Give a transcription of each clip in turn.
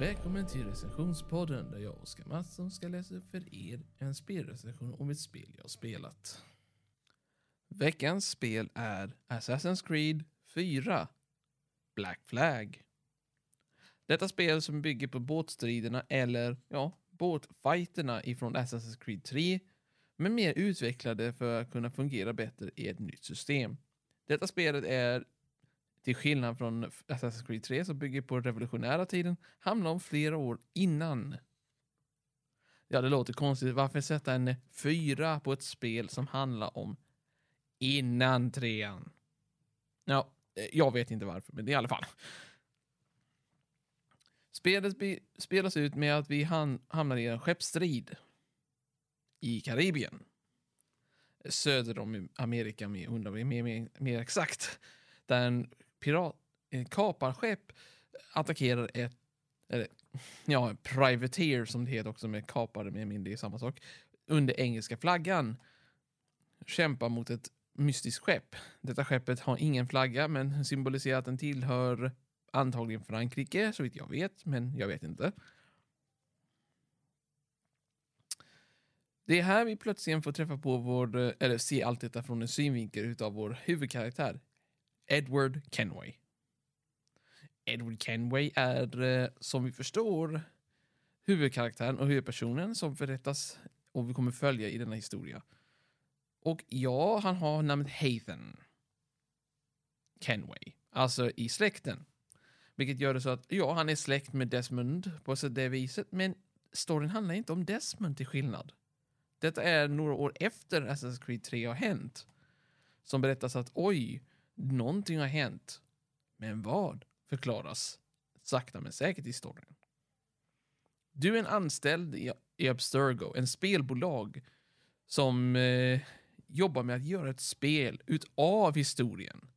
Välkommen till recensionspodden där jag och Oskar Mattsson ska läsa upp för er en spelrecension om ett spel jag har spelat. Veckans spel är Assassin's Creed 4 Black Flag. Detta spel som bygger på båtstriderna eller ja, båtfighterna ifrån Assassin's Creed 3 men mer utvecklade för att kunna fungera bättre i ett nytt system. Detta spelet är till skillnad från Assassin's Creed 3 som bygger på revolutionära tiden, hamnar om flera år innan. Ja, det låter konstigt. Varför sätta en fyra på ett spel som handlar om innan trean? Ja, eh, jag vet inte varför, men det är i alla fall. Spelet spelas ut med att vi hamnar i en skeppsstrid i Karibien. Söder om Amerika, om jag undrar mer, mer, mer exakt. Där en pirat, en kaparskepp attackerar ett, eller ja, privateer som det heter också med kapare med mindre samma sak, under engelska flaggan. Kämpar mot ett mystiskt skepp. Detta skeppet har ingen flagga men symboliserar att den tillhör antagligen Frankrike, så vitt jag vet, men jag vet inte. Det är här vi plötsligt får träffa på vår, eh, eller se allt detta från en synvinkel utav vår huvudkaraktär, Edward Kenway. Edward Kenway är, eh, som vi förstår, huvudkaraktären och huvudpersonen som berättas och vi kommer följa i denna historia. Och ja, han har namnet Hathan Kenway, alltså i släkten. Vilket gör det så att, ja, han är släkt med Desmond på så det viset, men storyn handlar inte om Desmond till skillnad. Detta är några år efter Assassin's Creed 3 har hänt. Som berättas att oj, Någonting har hänt. Men vad förklaras sakta men säkert i storyn. Du är en anställd i Abstergo, en spelbolag som eh, jobbar med att göra ett spel utav historien.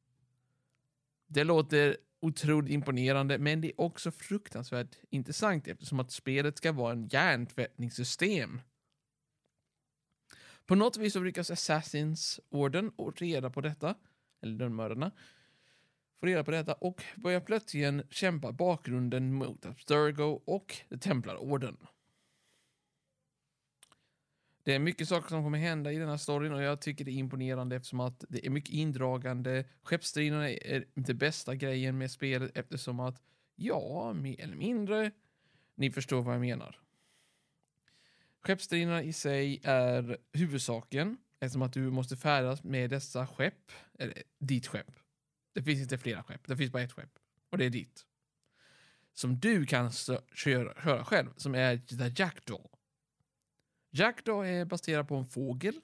Det låter otroligt imponerande, men det är också fruktansvärt intressant eftersom att spelet ska vara en hjärntvättningssystem. På något vis så lyckas Assassins orden och reda på detta eller lönnmördarna, får reda på detta och börjar plötsligt kämpa bakgrunden mot Abstergo och Templarorden. Det är mycket saker som kommer hända i denna storyn och jag tycker det är imponerande eftersom att det är mycket indragande. Skeppsstriderna är inte bästa grejen med spelet eftersom att, ja, mer eller mindre, ni förstår vad jag menar. Skeppsstriderna i sig är huvudsaken Eftersom att du måste färdas med dessa skepp, eller ditt skepp. Det finns inte flera skepp, det finns bara ett skepp. Och det är ditt. Som du kan köra, köra själv, som är The Jackdaw. Jackdaw är baserad på en fågel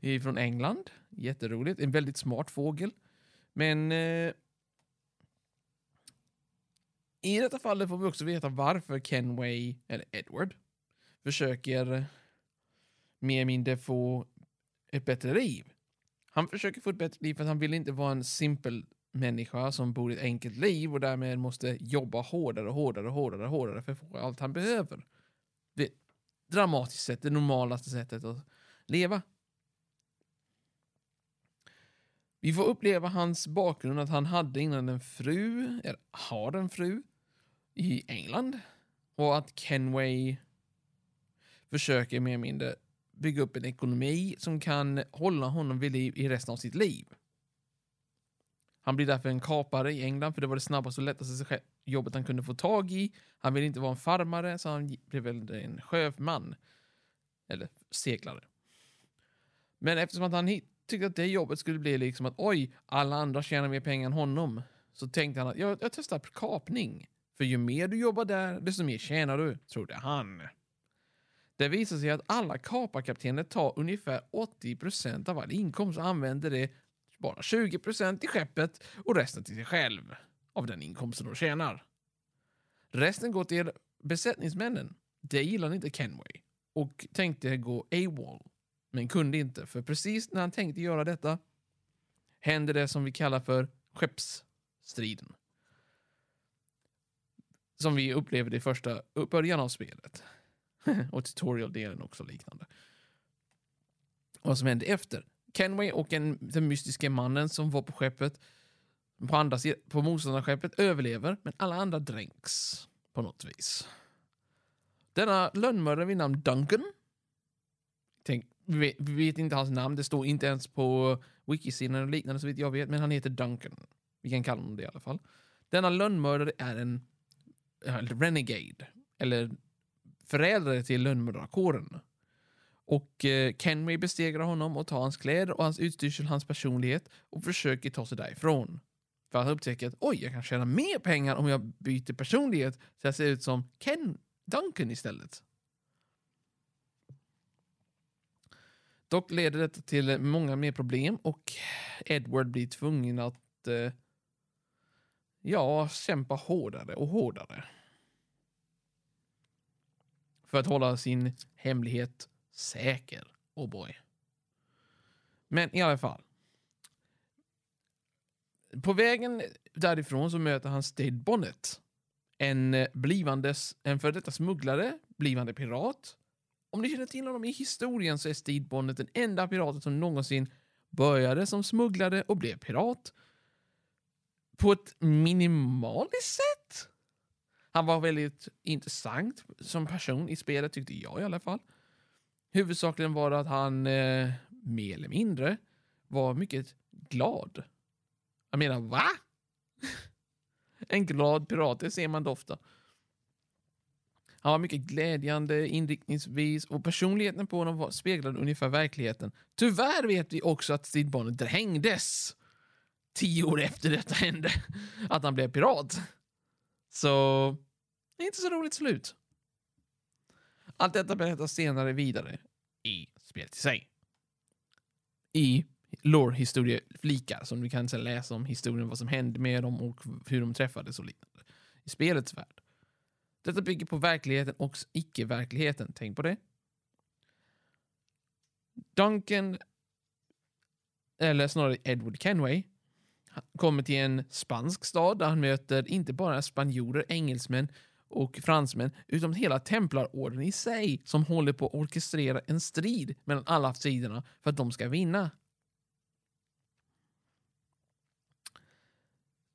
från England. Jätteroligt. En väldigt smart fågel. Men eh, i detta fallet får vi också veta varför Kenway, eller Edward, försöker mer eller mindre få ett bättre liv. Han försöker få ett bättre liv för att han vill inte vara en simpel människa som bor i ett enkelt liv och därmed måste jobba hårdare och hårdare och hårdare och hårdare för att få allt han behöver. Det dramatiskt sett det normalaste sättet att leva. Vi får uppleva hans bakgrund att han hade innan en fru, eller har en fru, i England. Och att Kenway försöker mer eller mindre bygga upp en ekonomi som kan hålla honom vid liv i resten av sitt liv. Han blir därför en kapare i England, för det var det snabbaste och lättaste jobbet han kunde få tag i. Han vill inte vara en farmare, så han blev väl en sjöman. Eller seglare. Men eftersom att han tyckte att det jobbet skulle bli liksom att oj, alla andra tjänar mer pengar än honom. Så tänkte han att jag, jag testar kapning. För ju mer du jobbar där, desto mer tjänar du, trodde han. Det visar sig att alla kaparkaptener tar ungefär 80 procent av all inkomst och använder det bara 20 procent till skeppet och resten till sig själv av den inkomsten de tjänar. Resten går till besättningsmännen. Det gillade inte Kenway och tänkte gå AWOL, men kunde inte för precis när han tänkte göra detta hände det som vi kallar för skeppsstriden. Som vi upplevde i första början av spelet. och tutorial-delen också liknande. Vad som hände efter. Kenway och en, den mystiska mannen som var på skeppet på, andra, på motståndarskeppet överlever, men alla andra dränks. på något vis. Denna lönnmördare vid namn Duncan. Tänk, vi, vet, vi vet inte hans namn, det står inte ens på wikisidan och liknande så vitt jag vet, men han heter Duncan. Vi kan kalla honom det i alla fall. Denna lönnmördare är en en renegade, eller förrädare till lönnmördarkåren. Och eh, Kenway bestegrar honom och tar hans kläder och hans utstyrsel, hans personlighet och försöker ta sig därifrån. För han upptäcker att oj, jag kan tjäna mer pengar om jag byter personlighet så jag ser ut som Ken Duncan istället. Dock leder detta till många mer problem och Edward blir tvungen att eh, ja, kämpa hårdare och hårdare. För att hålla sin hemlighet säker. Oh boy. Men i alla fall. På vägen därifrån så möter han Stade Bonnet. En eh, blivandes, en för detta smugglare, blivande pirat. Om ni känner till honom i historien så är Stade Bonnet den enda piraten som någonsin började som smugglare och blev pirat. På ett minimaliskt sätt. Han var väldigt intressant som person i spelet tyckte jag i alla fall. Huvudsakligen var det att han eh, mer eller mindre var mycket glad. Jag menar, va? en glad pirat, det ser man ofta. Han var mycket glädjande inriktningsvis och personligheten på honom var, speglade ungefär verkligheten. Tyvärr vet vi också att Steve Bonnet drängdes tio år efter detta hände, att han blev pirat. Så, det är inte så roligt slut. Allt detta berättas senare vidare i spelet i sig. I lore-historieflikar som du kan läsa om historien, vad som hände med dem och hur de träffades och liknande. I spelets värld. Detta bygger på verkligheten och icke-verkligheten. Tänk på det. Duncan, eller snarare Edward Kenway, kommer till en spansk stad där han möter inte bara spanjorer, engelsmän och fransmän, utan hela templarorden i sig som håller på att orkestrera en strid mellan alla sidorna för att de ska vinna.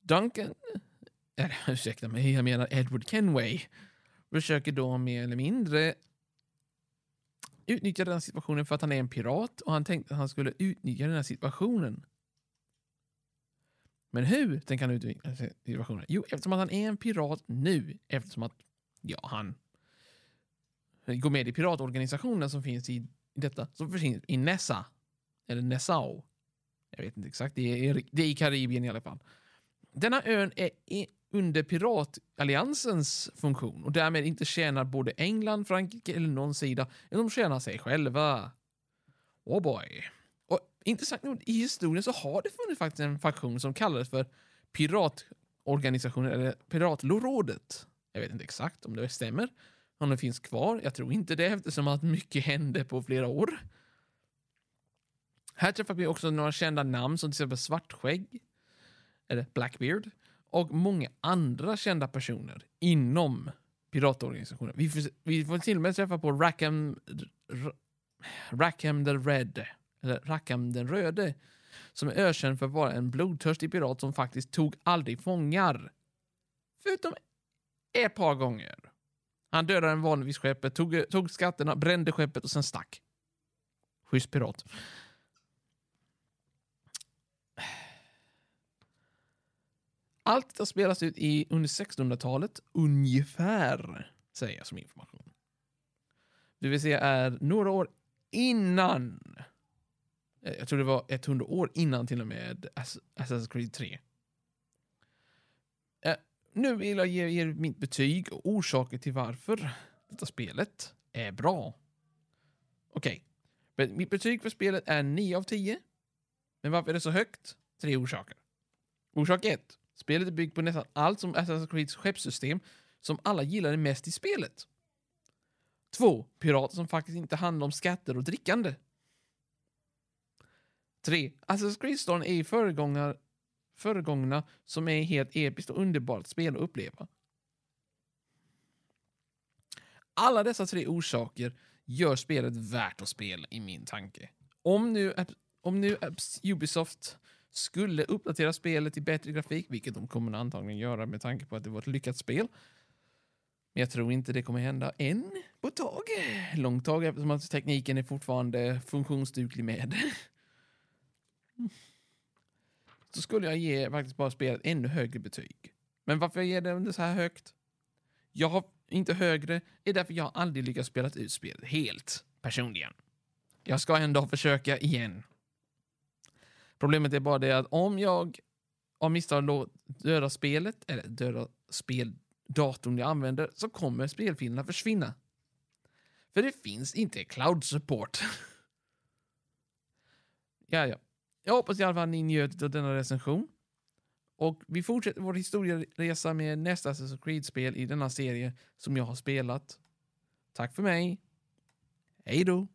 Duncan, eller ursäkta mig, jag menar Edward Kenway, försöker då mer eller mindre utnyttja den situationen för att han är en pirat och han tänkte att han skulle utnyttja den här situationen. Men hur tänker han utnyttja situationen? Jo, eftersom att han är en pirat nu, eftersom att ja, han går med i piratorganisationen som finns i detta, som finns i Nessa, eller Nessau. Jag vet inte exakt, det är, det är i Karibien i alla fall. Denna ön är under piratalliansens funktion och därmed inte tjänar både England, Frankrike eller någon sida, utan de tjänar sig själva. Oh boy. Intressant nog, i historien så har det funnits faktiskt en faktion som kallades för piratorganisationen, eller Piratrådet. Jag vet inte exakt om det stämmer, om det finns kvar. Jag tror inte det eftersom att mycket hände på flera år. Här träffar vi också några kända namn som till exempel Svartskägg, eller Blackbeard, och många andra kända personer inom piratorganisationen. Vi får, vi får till och med träffa på Rackham, Rackham the Red, eller Rackham den röde, som är ökänd för att vara en blodtörstig pirat som faktiskt tog aldrig fångar. Förutom ett par gånger. Han dödade en vanlig vid skeppet, tog, tog skatterna, brände skeppet och sen stack. Schysst pirat. Allt detta spelas ut i under 1600-talet, ungefär, säger jag som information. Det vill säga är några år innan, Eh, jag tror det var 100 år innan till och med Assassin's Creed 3. Eh, nu vill jag ge er mitt betyg och orsaker till varför detta spelet är bra. Okej, okay. mitt betyg för spelet är 9 av 10. Men varför är det så högt? Tre orsaker. Orsak 1. Spelet är byggt på nästan allt som Assassin's Creeds skeppssystem som alla gillade mest i spelet. 2. Pirater som faktiskt inte handlar om skatter och drickande. 3. Assassin's Creed Storm är föregångare, föregångna som är helt episkt och underbart spel att uppleva. Alla dessa tre orsaker gör spelet värt att spela i min tanke. Om nu, om nu Ubisoft skulle uppdatera spelet till bättre grafik, vilket de kommer antagligen göra med tanke på att det var ett lyckat spel, Men jag tror inte det kommer hända än på ett tag. Långt tag eftersom att tekniken är fortfarande funktionsduglig med. Så skulle jag ge faktiskt bara spelet ännu högre betyg. Men varför jag ger det så här högt? Jag har inte högre, är därför jag aldrig lyckats spela ut spelet helt, personligen. Jag ska ändå försöka igen. Problemet är bara det att om jag av misstag dödar spelet, eller dödar speldatorn jag använder, så kommer spelfilerna försvinna. För det finns inte cloud support. ja, ja. Jag hoppas i alla fall att ni njöt av denna recension. Och vi fortsätter vår historieresa med nästa Assassin's Creed-spel i denna serie som jag har spelat. Tack för mig. Hej då!